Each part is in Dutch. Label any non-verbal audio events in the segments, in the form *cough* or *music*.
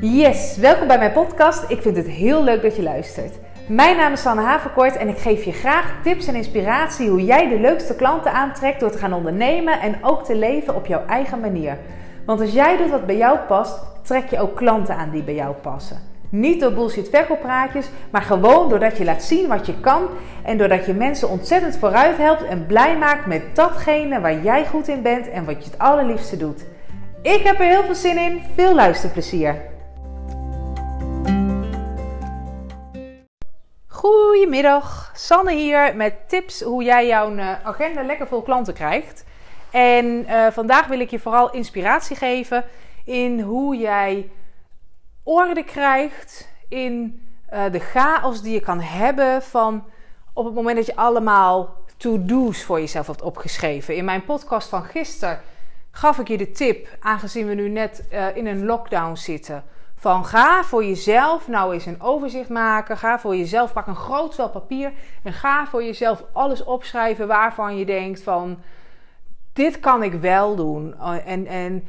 Yes, welkom bij mijn podcast. Ik vind het heel leuk dat je luistert. Mijn naam is Sanne Haverkort en ik geef je graag tips en inspiratie hoe jij de leukste klanten aantrekt door te gaan ondernemen en ook te leven op jouw eigen manier. Want als jij doet wat bij jou past, trek je ook klanten aan die bij jou passen. Niet door bullshit verkooppraatjes, maar gewoon doordat je laat zien wat je kan en doordat je mensen ontzettend vooruit helpt en blij maakt met datgene waar jij goed in bent en wat je het allerliefste doet. Ik heb er heel veel zin in. Veel luisterplezier. Goedemiddag, Sanne hier met tips hoe jij jouw eh, agenda lekker vol klanten krijgt. En uh, vandaag wil ik je vooral inspiratie geven in hoe jij orde krijgt in uh, de chaos die je kan hebben van op het moment dat je allemaal to-do's voor jezelf hebt opgeschreven. In mijn podcast van gisteren gaf ik je de tip, aangezien we nu net in een lockdown zitten, van ga voor jezelf nou eens een overzicht maken. Ga voor jezelf, pak een groot vel papier en ga voor jezelf alles opschrijven waarvan je denkt van dit kan ik wel doen. En, en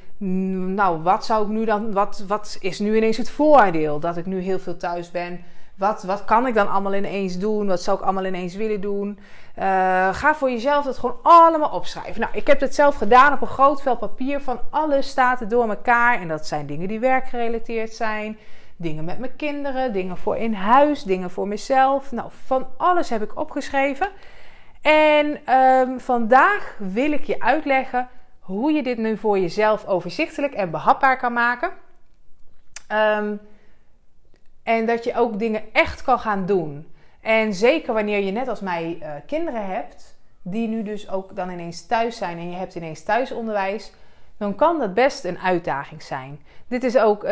nou, wat zou ik nu dan, wat, wat is nu ineens het voordeel dat ik nu heel veel thuis ben? Wat, wat kan ik dan allemaal ineens doen? Wat zou ik allemaal ineens willen doen? Uh, ga voor jezelf dat gewoon allemaal opschrijven. Nou, ik heb het zelf gedaan op een groot vel papier. Van alles staat er door elkaar. En dat zijn dingen die werkgerelateerd zijn. Dingen met mijn kinderen. Dingen voor in huis. Dingen voor mezelf. Nou, van alles heb ik opgeschreven. En um, vandaag wil ik je uitleggen hoe je dit nu voor jezelf overzichtelijk en behapbaar kan maken. Um, en dat je ook dingen echt kan gaan doen. En zeker wanneer je net als mij uh, kinderen hebt, die nu dus ook dan ineens thuis zijn en je hebt ineens thuisonderwijs, dan kan dat best een uitdaging zijn. Dit is ook uh,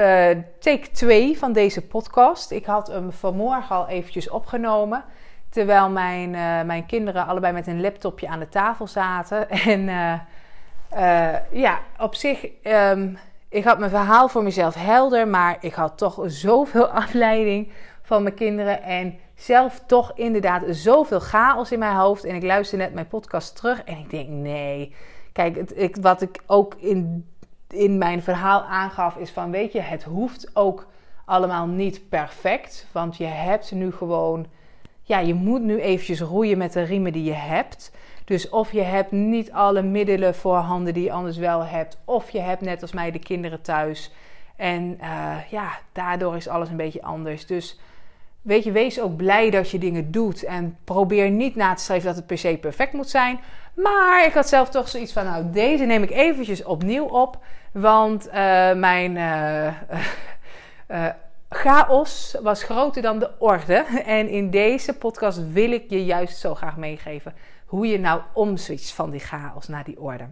take 2 van deze podcast. Ik had hem vanmorgen al eventjes opgenomen. Terwijl mijn, uh, mijn kinderen allebei met een laptopje aan de tafel zaten. *laughs* En ja, op zich. Um, ik had mijn verhaal voor mezelf helder, maar ik had toch zoveel *laughs* afleiding van mijn kinderen. En zelf toch inderdaad zoveel chaos in mijn hoofd. En ik luister net mijn podcast terug en ik denk: nee. Kijk, het, ik, wat ik ook in, in mijn verhaal aangaf, is van: weet je, het hoeft ook allemaal niet perfect. Want je hebt nu gewoon. Ja, je moet nu eventjes roeien met de riemen die je hebt. Dus of je hebt niet alle middelen voorhanden die je anders wel hebt, of je hebt net als mij de kinderen thuis. En uh, ja, daardoor is alles een beetje anders. Dus weet je, wees ook blij dat je dingen doet. En probeer niet na te schrijven dat het per se perfect moet zijn. Maar ik had zelf toch zoiets van, nou, deze neem ik eventjes opnieuw op. Want uh, mijn uh, *laughs* chaos was groter dan de orde. *laughs* En in deze podcast wil ik je juist zo graag meegeven hoe je nou omswitcht van die chaos naar die orde.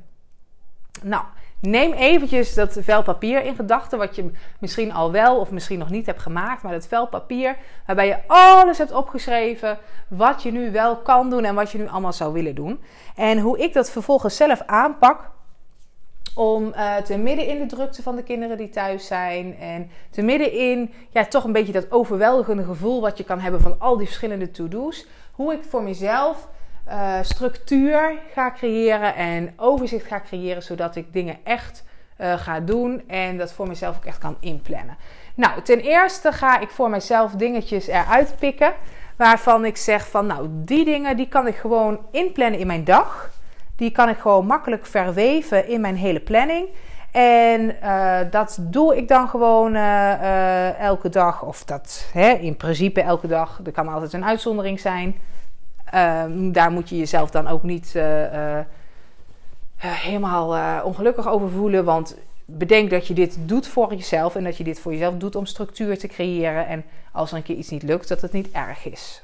Nou, neem eventjes dat vel papier in gedachten, wat je misschien al wel of misschien nog niet hebt gemaakt, maar dat vel papier waarbij je alles hebt opgeschreven wat je nu wel kan doen en wat je nu allemaal zou willen doen. En hoe ik dat vervolgens zelf aanpak, om uh, te midden in de drukte van de kinderen die thuis zijn. En te midden in ja, toch een beetje dat overweldigende gevoel wat je kan hebben van al die verschillende to-do's. Hoe ik voor mezelf uh, structuur ga creëren en overzicht ga creëren, zodat ik dingen echt uh, ga doen en dat voor mezelf ook echt kan inplannen. Nou, ten eerste ga ik voor mezelf dingetjes eruit pikken waarvan ik zeg van nou, die dingen die kan ik gewoon inplannen in mijn dag. Die kan ik gewoon makkelijk verweven in mijn hele planning. En uh, dat doe ik dan gewoon elke dag. Of dat hè, in principe elke dag. Er kan altijd een uitzondering zijn. Um, daar moet je jezelf dan ook niet uh, uh, helemaal uh, ongelukkig over voelen. Want bedenk dat je dit doet voor jezelf en dat je dit voor jezelf doet om structuur te creëren. En als er een keer iets niet lukt, dat het niet erg is.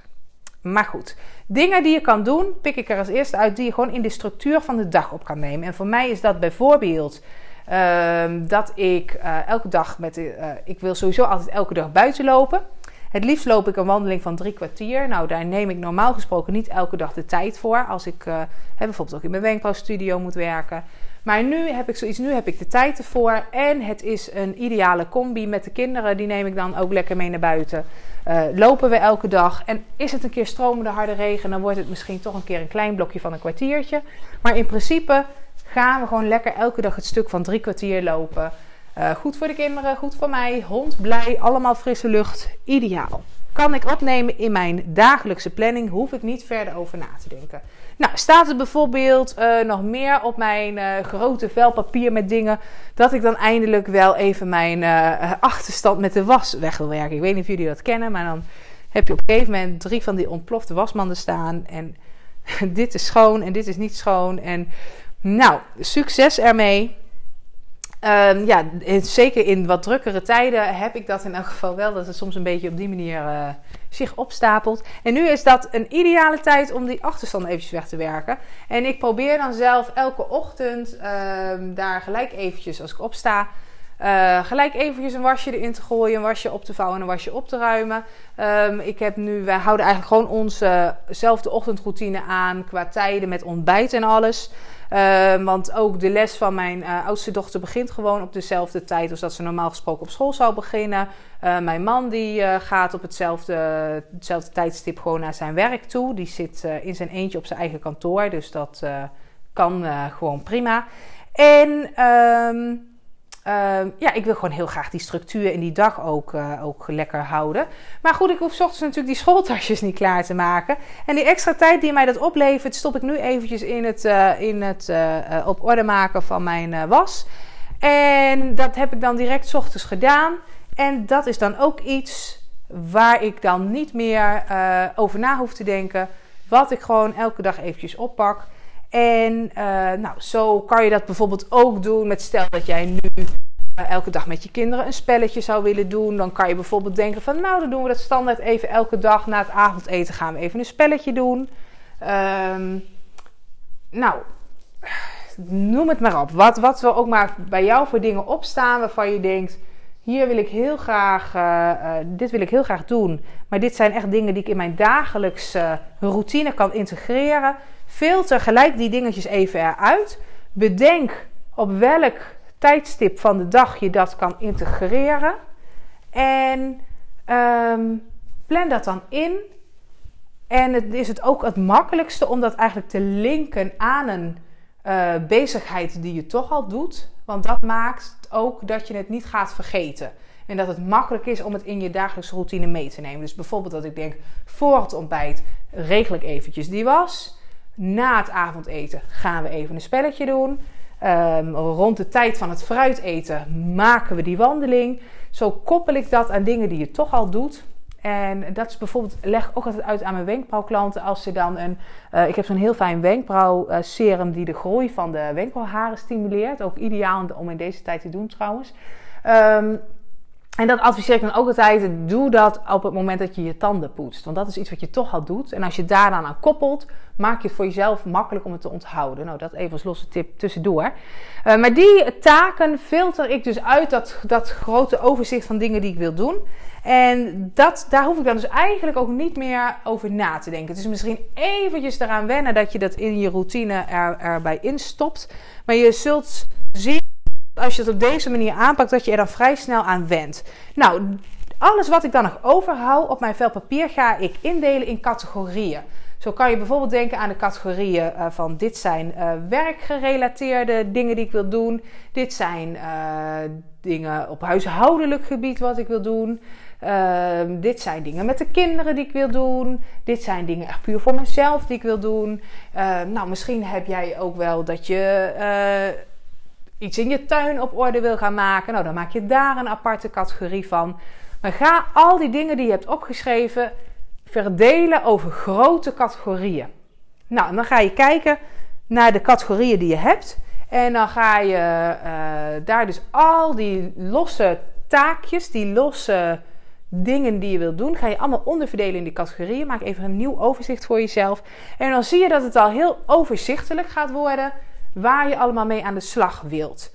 Maar goed, dingen die je kan doen, pik ik er als eerste uit die je gewoon in de structuur van de dag op kan nemen. En voor mij is dat bijvoorbeeld uh, dat ik elke dag met. ik wil sowieso altijd elke dag buiten lopen. Het liefst loop ik een wandeling van drie kwartier. Nou, daar neem ik normaal gesproken niet elke dag de tijd voor. Als ik uh, bijvoorbeeld ook in mijn wenkbrauwstudio moet werken. Maar nu heb ik zoiets, nu heb ik de tijd ervoor. En het is een ideale combi met de kinderen. Die neem ik dan ook lekker mee naar buiten. Uh, lopen we elke dag. En is het een keer stromende harde regen, dan wordt het misschien toch een keer een klein blokje van een kwartiertje. Maar in principe gaan we gewoon lekker elke dag het stuk van drie kwartier lopen. Uh, goed voor de kinderen, goed voor mij. Hond blij, allemaal frisse lucht. Ideaal. Kan ik opnemen in mijn dagelijkse planning, hoef ik niet verder over na te denken. Nou, staat er bijvoorbeeld uh, nog meer op mijn uh, grote vel papier met dingen, dat ik dan eindelijk wel even mijn achterstand met de was weg wil werken. Ik weet niet of jullie dat kennen, maar dan heb je op een gegeven moment drie van die ontplofte wasmanden staan. En *laughs* dit is schoon en dit is niet schoon. En nou, succes ermee. Um, ja, zeker in wat drukkere tijden heb ik dat in elk geval wel. Dat het soms een beetje op die manier uh, zich opstapelt. En nu is dat een ideale tijd om die achterstand eventjes weg te werken. En ik probeer dan zelf elke ochtend uh, daar gelijk eventjes als ik opsta... Uh, gelijk eventjes een wasje erin te gooien, een wasje op te vouwen en een wasje op te ruimen. Um, ik heb nu, wij houden eigenlijk gewoon onzezelfde ochtendroutine aan qua tijden met ontbijt en alles. Uh, want ook de les van mijn uh, oudste dochter begint gewoon op dezelfde tijd als dat ze normaal gesproken op school zou beginnen. Uh, mijn man die gaat op hetzelfde, hetzelfde tijdstip gewoon naar zijn werk toe. Die zit in zijn eentje op zijn eigen kantoor, dus dat kan gewoon prima. En um, uh, ja, ik wil gewoon heel graag die structuur in die dag ook, uh, ook lekker houden. Maar goed, ik hoef ochtends natuurlijk die schooltasjes niet klaar te maken. En die extra tijd die mij dat oplevert, stop ik nu eventjes in het, uh, in het op orde maken van mijn was. En dat heb ik dan direct ochtends gedaan. En dat is dan ook iets waar ik dan niet meer over na hoef te denken. Wat ik gewoon elke dag eventjes oppak. En uh, nou, zo kan je dat bijvoorbeeld ook doen met stel dat jij nu uh, elke dag met je kinderen een spelletje zou willen doen. Dan kan je bijvoorbeeld denken van nou, dan doen we dat standaard even elke dag na het avondeten gaan we even een spelletje doen. Um, nou, noem het maar op. Wat, wat wil ook maar bij jou voor dingen opstaan waarvan je denkt... Hier wil ik heel graag, uh, dit wil ik heel graag doen. Maar dit zijn echt dingen die ik in mijn dagelijkse routine kan integreren. Filter gelijk die dingetjes even eruit. Bedenk op welk tijdstip van de dag je dat kan integreren. En um, plan dat dan in. En het is het ook het makkelijkste om dat eigenlijk te linken aan een uh, bezigheid die je toch al doet. Want dat maakt ook dat je het niet gaat vergeten. En dat het makkelijk is om het in je dagelijkse routine mee te nemen. Dus bijvoorbeeld dat ik denk, voor het ontbijt regel ik eventjes die was. Na het avondeten gaan we even een spelletje doen. Um, rond de tijd van het fruit eten maken we die wandeling. Zo koppel ik dat aan dingen die je toch al doet. En dat is bijvoorbeeld, leg ook altijd uit aan mijn wenkbrauwklanten als ze dan een. Uh, ik heb zo'n heel fijn wenkbrauwserum die de groei van de wenkbrauwharen stimuleert. Ook ideaal om in deze tijd te doen trouwens. Um, en dat adviseer ik dan ook altijd. Doe dat op het moment dat je je tanden poetst. Want dat is iets wat je toch al doet. En als je daar dan aan koppelt, maak je het voor jezelf makkelijk om het te onthouden. Nou, dat even als losse tip tussendoor. Uh, maar die taken filter ik dus uit dat, dat grote overzicht van dingen die ik wil doen. En dat, daar hoef ik dan dus eigenlijk ook niet meer over na te denken. Het is misschien eventjes eraan wennen dat je dat in je routine er, erbij instopt. Maar je zult zien als je het op deze manier aanpakt, dat je er dan vrij snel aan wendt. Nou, alles wat ik dan nog overhoud op mijn vel papier ga ik indelen in categorieën. Zo kan je bijvoorbeeld denken aan de categorieën uh, van dit zijn uh, werkgerelateerde dingen die ik wil doen. Dit zijn uh, dingen op huishoudelijk gebied wat ik wil doen. Ehm, dit zijn dingen met de kinderen die ik wil doen. Dit zijn dingen echt puur voor mezelf die ik wil doen. Ehm, nou, misschien heb jij ook wel dat je iets in je tuin op orde wil gaan maken, nou dan maak je daar een aparte categorie van. Maar ga al die dingen die je hebt opgeschreven verdelen over grote categorieën. Nou, dan ga je kijken naar de categorieën die je hebt. En dan ga je uh, daar dus al die losse taakjes, die losse dingen die je wilt doen, ga je allemaal onderverdelen in die categorieën. Maak even een nieuw overzicht voor jezelf. En dan zie je dat het al heel overzichtelijk gaat worden waar je allemaal mee aan de slag wilt.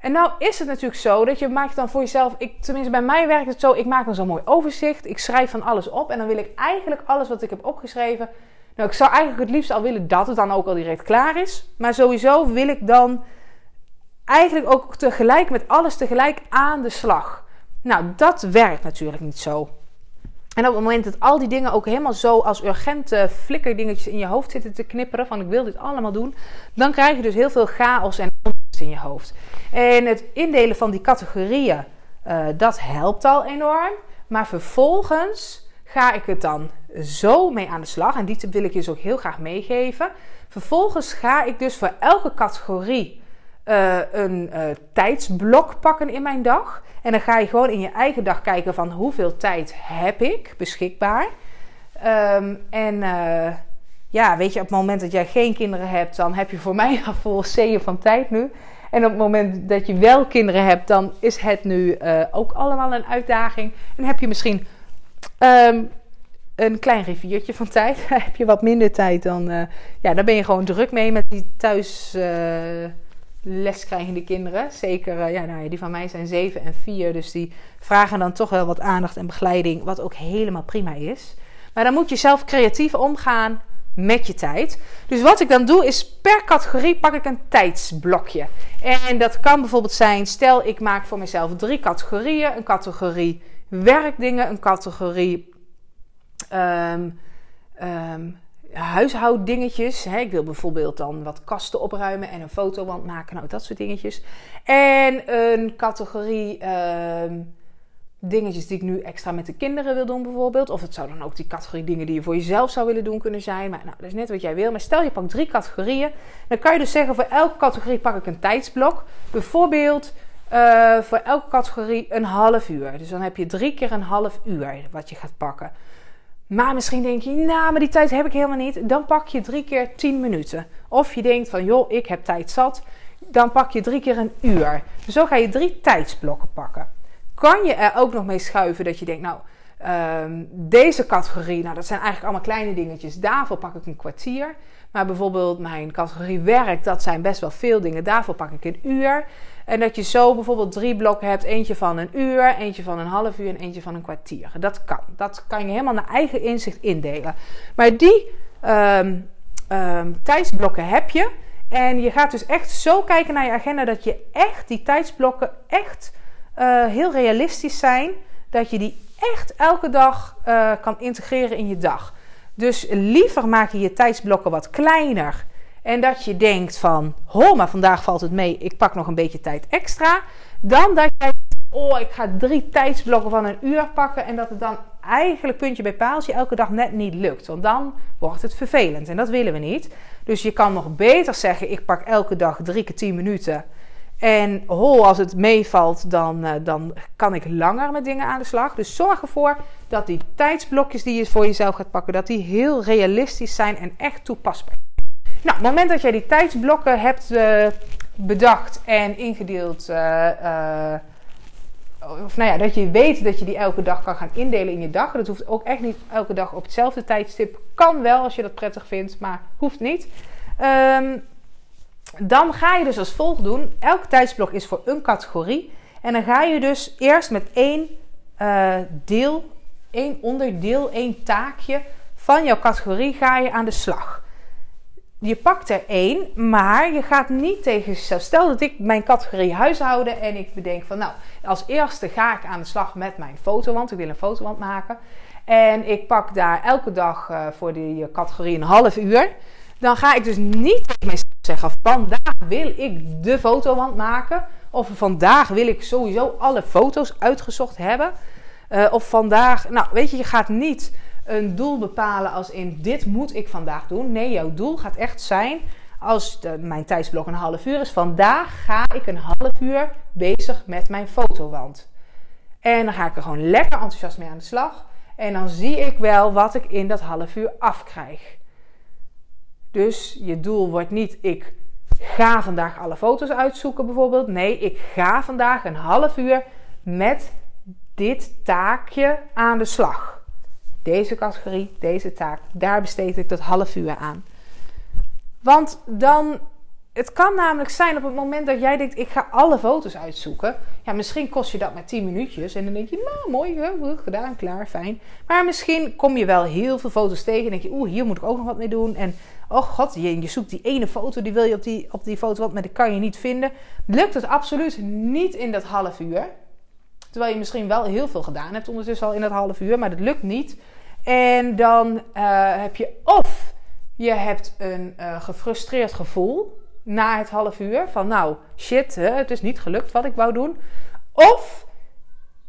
En nou is het natuurlijk zo dat je maakt dan voor jezelf, ik, tenminste bij mij werkt het zo, ik maak dan zo'n mooi overzicht, ik schrijf van alles op en dan wil ik eigenlijk alles wat ik heb opgeschreven, nou ik zou eigenlijk het liefst al willen dat het dan ook al direct klaar is, maar sowieso wil ik dan eigenlijk ook tegelijk met alles tegelijk aan de slag. Nou, dat werkt natuurlijk niet zo. En op het moment dat al die dingen ook helemaal zo als urgente flikkerdingetjes in je hoofd zitten te knipperen, van ik wil dit allemaal doen, dan krijg je dus heel veel chaos en in je hoofd. En het indelen van die categorieën, uh, dat helpt al enorm. Maar vervolgens ga ik het dan zo mee aan de slag. En die tip wil ik je dus ook heel graag meegeven. Vervolgens ga ik dus voor elke categorie uh, een uh, tijdsblok pakken in mijn dag. En dan ga je gewoon in je eigen dag kijken van hoeveel tijd heb ik beschikbaar. Um, en uh, ja, weet je, op het moment dat jij geen kinderen hebt, dan heb je voor *laughs* mij al vol zeeën van tijd nu. En op het moment dat je wel kinderen hebt, dan is het nu ook allemaal een uitdaging. En heb je misschien um, een klein riviertje van tijd. *laughs* heb je wat minder tijd, dan ja, daar ben je gewoon druk mee met die thuis leskrijgende kinderen. Zeker, uh, ja, nou ja, die van mij zijn 7 en 4. Dus die vragen dan toch wel wat aandacht en begeleiding. Wat ook helemaal prima is. Maar dan moet je zelf creatief omgaan met je tijd. Dus wat ik dan doe is per categorie pak ik een tijdsblokje. En dat kan bijvoorbeeld zijn, stel ik maak voor mezelf drie categorieën. Een categorie werkdingen, een categorie um, huishouddingetjes. Hè. Ik wil bijvoorbeeld dan wat kasten opruimen en een fotowand maken. Nou, dat soort dingetjes. En een categorie uh, dingetjes die ik nu extra met de kinderen wil doen bijvoorbeeld. Of het zou dan ook die categorie dingen die je voor jezelf zou willen doen kunnen zijn. Maar nou, dat is net wat jij wil. Maar stel je pakt drie categorieën. Dan kan je dus zeggen voor elke categorie pak ik een tijdsblok. Bijvoorbeeld... Uh, voor elke categorie een half uur. Dus dan heb je drie keer een half uur wat je gaat pakken. Maar misschien denk je, nou, maar die tijd heb ik helemaal niet. Dan pak je drie keer 10 minuten. Of je denkt van, joh, ik heb tijd zat. Dan pak je drie keer een uur. Zo ga je drie tijdsblokken pakken. Kan je er ook nog mee schuiven dat je denkt, nou, um, deze categorie, nou, dat zijn eigenlijk allemaal kleine dingetjes. Daarvoor pak ik een kwartier. Maar bijvoorbeeld mijn categorie werk, dat zijn best wel veel dingen. Daarvoor pak ik een uur. En dat je zo bijvoorbeeld drie blokken hebt. Eentje van een uur, eentje van een half uur en eentje van een kwartier. Dat kan. Dat kan je helemaal naar eigen inzicht indelen. Maar die um, um, tijdsblokken heb je. En je gaat dus echt zo kijken naar je agenda dat je echt die tijdsblokken echt uh, heel realistisch zijn. Dat je die echt elke dag uh, kan integreren in je dag. Dus liever maak je je tijdsblokken wat kleiner. En dat je denkt van, ho, maar vandaag valt het mee, ik pak nog een beetje tijd extra. Dan dat je, oh, ik ga drie tijdsblokken van een uur pakken. En dat het dan eigenlijk puntje bij paaltje elke dag net niet lukt. Want dan wordt het vervelend en dat willen we niet. Dus je kan nog beter zeggen, ik pak elke dag drie keer tien minuten. En ho, als het meevalt, dan, uh, dan kan ik langer met dingen aan de slag. Dus zorg ervoor dat die tijdsblokjes die je voor jezelf gaat pakken, dat die heel realistisch zijn en echt toepasbaar. Nou, op het moment dat jij die tijdsblokken hebt uh, bedacht en ingedeeld, uh, of nou ja, dat je weet dat je die elke dag kan gaan indelen in je dag. Dat hoeft ook echt niet elke dag op hetzelfde tijdstip. Kan wel als je dat prettig vindt, maar hoeft niet. Um, dan ga je dus als volgt doen. Elk tijdsblok is voor een categorie. En dan ga je dus eerst met één deel, één onderdeel, één taakje van jouw categorie ga je aan de slag. Je pakt er één, maar je gaat niet tegen. Stel dat ik mijn categorie huishouden en ik bedenk van nou, als eerste ga ik aan de slag met mijn fotowand. Ik wil een fotowand maken. En ik pak daar elke dag uh, voor die categorie een half uur. Dan ga ik dus niet tegen mezelf zeggen: vandaag wil ik de fotowand maken. Of vandaag wil ik sowieso alle foto's uitgezocht hebben. Uh, of vandaag, nou weet je, je gaat niet een doel bepalen als in dit moet ik vandaag doen. Nee, jouw doel gaat echt zijn, als mijn tijdsblok een half uur is, vandaag ga ik een half uur bezig met mijn fotowand. En dan ga ik er gewoon lekker enthousiast mee aan de slag. En dan zie ik wel wat ik in dat half uur afkrijg. Dus je doel wordt niet ik ga vandaag alle foto's uitzoeken bijvoorbeeld. Nee, ik ga vandaag een half uur met dit taakje aan de slag. Deze categorie, deze taak, daar besteed ik dat half uur aan. Want dan, het kan namelijk zijn op het moment dat jij denkt, ik ga alle foto's uitzoeken. Ja, misschien kost je dat maar 10 minuutjes. En dan denk je, nou mooi, hè, gedaan, klaar, fijn. Maar misschien kom je wel heel veel foto's tegen en denk je, oeh, hier moet ik ook nog wat mee doen. En oh god, je, zoekt die ene foto, die wil je op die, op die foto, maar die kan je niet vinden. Lukt het absoluut niet in dat half uur. Terwijl je misschien wel heel veel gedaan hebt ondertussen al in dat half uur, maar dat lukt niet. En dan uh, heb je of je hebt een uh, gefrustreerd gevoel. na het half uur. Van nou, shit, hè, het is niet gelukt wat ik wou doen. Of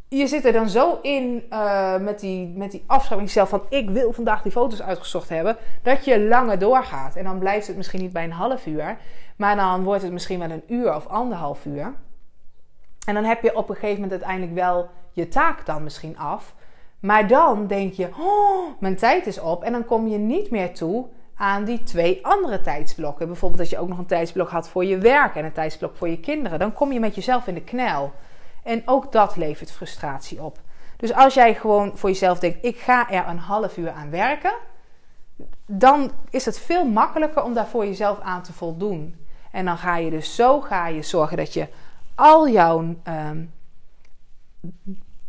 je zit er dan zo in uh, met die, met die afschrijving van ik wil vandaag die foto's uitgezocht hebben, dat je langer doorgaat. En dan blijft het misschien niet bij een half uur, maar dan wordt het misschien wel een uur of anderhalf uur. En dan heb je op een gegeven moment uiteindelijk wel je taak dan misschien af. Maar dan denk je, oh, mijn tijd is op. En dan kom je niet meer toe aan die twee andere tijdsblokken. Bijvoorbeeld dat je ook nog een tijdsblok had voor je werk en een tijdsblok voor je kinderen. Dan kom je met jezelf in de knel. En ook dat levert frustratie op. Dus als jij gewoon voor jezelf denkt: ik ga er een half uur aan werken, dan is het veel makkelijker om daar voor jezelf aan te voldoen. En dan ga je dus zo ga je zorgen dat je al jouw um,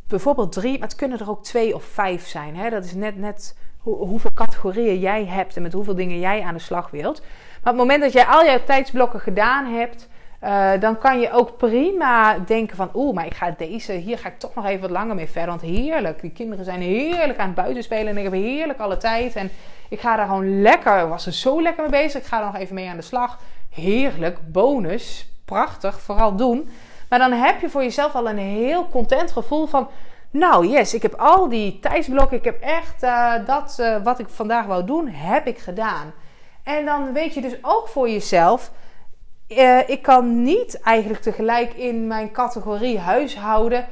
bijvoorbeeld drie, maar het kunnen er ook twee of vijf zijn. Hè? Dat is net, net hoeveel categorieën jij hebt en met hoeveel dingen jij aan de slag wilt. Maar op het moment dat jij al jouw tijdsblokken gedaan hebt, uh, dan kan je ook prima denken van, oeh, maar ik ga deze, hier ga ik toch nog even wat langer mee verder. Want heerlijk, die kinderen zijn heerlijk aan het buitenspelen en ik heb heerlijk alle tijd. En ik ga daar gewoon lekker, was er zo lekker mee bezig, ik ga er nog even mee aan de slag. Heerlijk, bonus, prachtig, vooral doen. Maar dan heb je voor jezelf al een heel content gevoel van, nou yes, ik heb al die tijdsblokken, ik heb echt uh, dat uh, wat ik vandaag wou doen, heb ik gedaan. En dan weet je dus ook voor jezelf uh, ik kan niet eigenlijk tegelijk in mijn categorie huishouden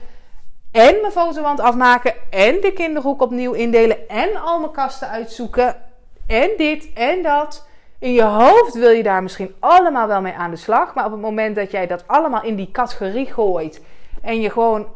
en mijn fotowand afmaken en de kinderhoek opnieuw indelen en al mijn kasten uitzoeken en dit en dat. In je hoofd wil je daar misschien allemaal wel mee aan de slag, maar op het moment dat jij dat allemaal in die categorie gooit en je gewoon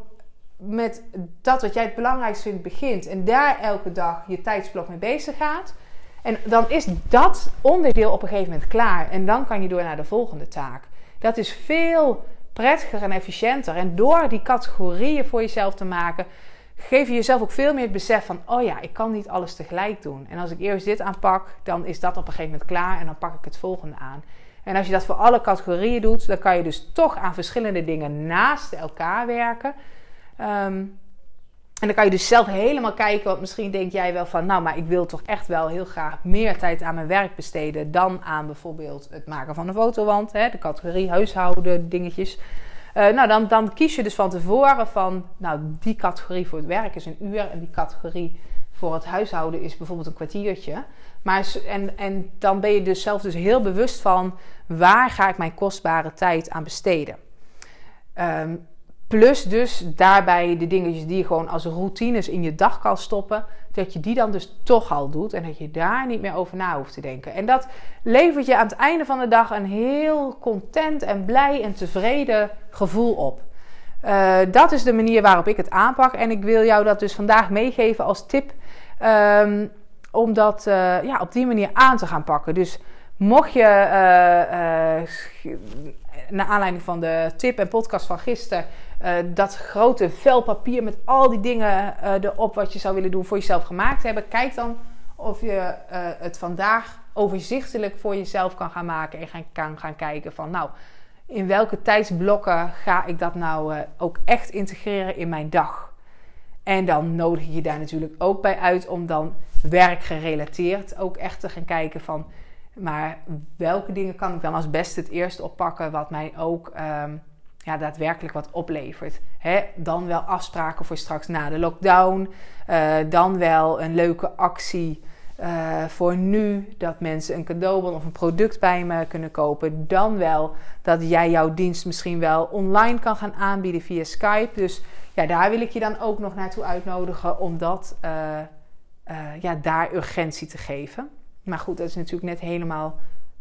met dat wat jij het belangrijkst vindt begint en daar elke dag je tijdsblok mee bezig gaat, en dan is dat onderdeel op een gegeven moment klaar. En dan kan je door naar de volgende taak. Dat is veel prettiger en efficiënter. En door die categorieën voor jezelf te maken, geef je jezelf ook veel meer het besef van: oh ja, ik kan niet alles tegelijk doen. En als ik eerst dit aanpak, dan is dat op een gegeven moment klaar en dan pak ik het volgende aan. En als je dat voor alle categorieën doet, dan kan je dus toch aan verschillende dingen naast elkaar werken. Um, en dan kan je dus zelf helemaal kijken, want misschien denk jij wel van, nou, maar ik wil toch echt wel heel graag meer tijd aan mijn werk besteden dan aan bijvoorbeeld het maken van een fotowand, hè, de categorie huishouden, dingetjes. Uh, nou, dan, dan kies je dus van tevoren van, nou, die categorie voor het werk is een uur en die categorie voor het huishouden is bijvoorbeeld een kwartiertje. Maar, en, en dan ben je dus zelf dus heel bewust van, waar ga ik mijn kostbare tijd aan besteden? Um, Plus dus daarbij de dingetjes die je gewoon als routines in je dag kan stoppen. Dat je die dan dus toch al doet. En dat je daar niet meer over na hoeft te denken. En dat levert je aan het einde van de dag een heel content en blij en tevreden gevoel op. Uh, dat is de manier waarop ik het aanpak. En ik wil jou dat dus vandaag meegeven als tip. Um, om dat uh, ja, op die manier aan te gaan pakken. Dus mocht je uh, naar aanleiding van de tip en podcast van gisteren uh, dat grote vel papier met al die dingen erop wat je zou willen doen voor jezelf gemaakt hebben. Kijk dan of je het vandaag overzichtelijk voor jezelf kan gaan maken en gaan, kan gaan kijken van nou, in welke tijdsblokken ga ik dat nou ook echt integreren in mijn dag. En dan nodig je daar natuurlijk ook bij uit om dan werkgerelateerd ook echt te gaan kijken van maar welke dingen kan ik dan als beste het eerst oppakken wat mij ook um, ja, daadwerkelijk wat oplevert. Dan wel afspraken voor straks na de lockdown. Uh, dan wel een leuke actie uh, voor nu. Dat mensen een cadeaubon of een product bij me kunnen kopen. Dan wel dat jij jouw dienst misschien wel online kan gaan aanbieden via Skype. Dus ja, daar wil ik je dan ook nog naartoe uitnodigen om dat, uh, ja, daar urgentie te geven. Maar goed, dat is natuurlijk net helemaal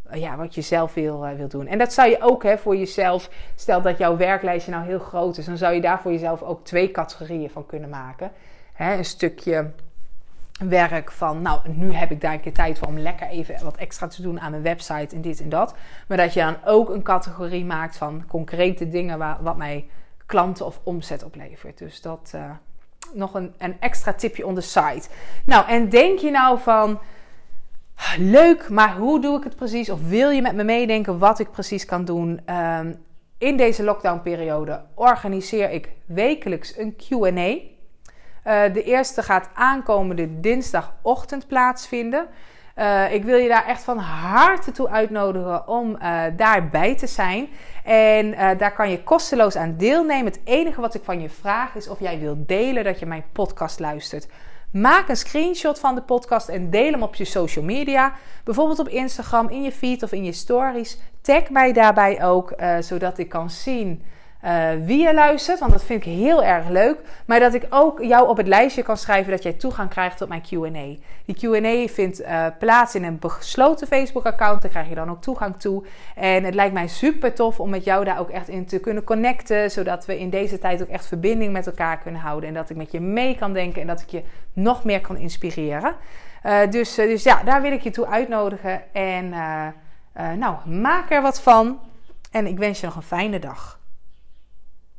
eh, ja, wat je zelf wil, uh, wil doen. En dat zou je ook hè, voor jezelf, stel dat jouw werklijstje nou heel groot is, dan zou je daar voor jezelf ook twee categorieën van kunnen maken. Hè, een stukje werk van, nou, nu heb ik daar een keer tijd voor om lekker even wat extra te doen aan mijn website en dit en dat. Maar dat je dan ook een categorie maakt van concrete dingen waar, wat mij klanten of omzet oplevert. Dus dat uh, nog een, een extra tipje on the site. Nou, en denk je nou van leuk, maar hoe doe ik het precies? Of wil je met me meedenken wat ik precies kan doen? Ehm, in deze lockdownperiode organiseer ik wekelijks een QA. Uh, de eerste gaat aankomende dinsdagochtend plaatsvinden. ik wil je daar echt van harte toe uitnodigen om daarbij te zijn. En daar kan je kosteloos aan deelnemen. Het enige wat ik van je vraag is of jij wilt delen dat je mijn podcast luistert. Maak een screenshot van de podcast en deel hem op je social media. Bijvoorbeeld op Instagram, in je feed of in je stories. Tag mij daarbij ook, uh, zodat ik kan zien uh, wie je luistert. Want dat vind ik heel erg leuk. Maar dat ik ook jou op het lijstje kan schrijven dat jij toegang krijgt tot mijn QA. Die QA vindt uh, plaats in een besloten Facebook-account. Daar krijg je dan ook toegang toe. En het lijkt mij super tof om met jou daar ook echt in te kunnen connecten. Zodat we in deze tijd ook echt verbinding met elkaar kunnen houden. En dat ik met je mee kan denken en dat ik je nog meer kan inspireren. Uh, dus, dus ja, daar wil ik je toe uitnodigen. En nou, maak er wat van. En ik wens je nog een fijne dag.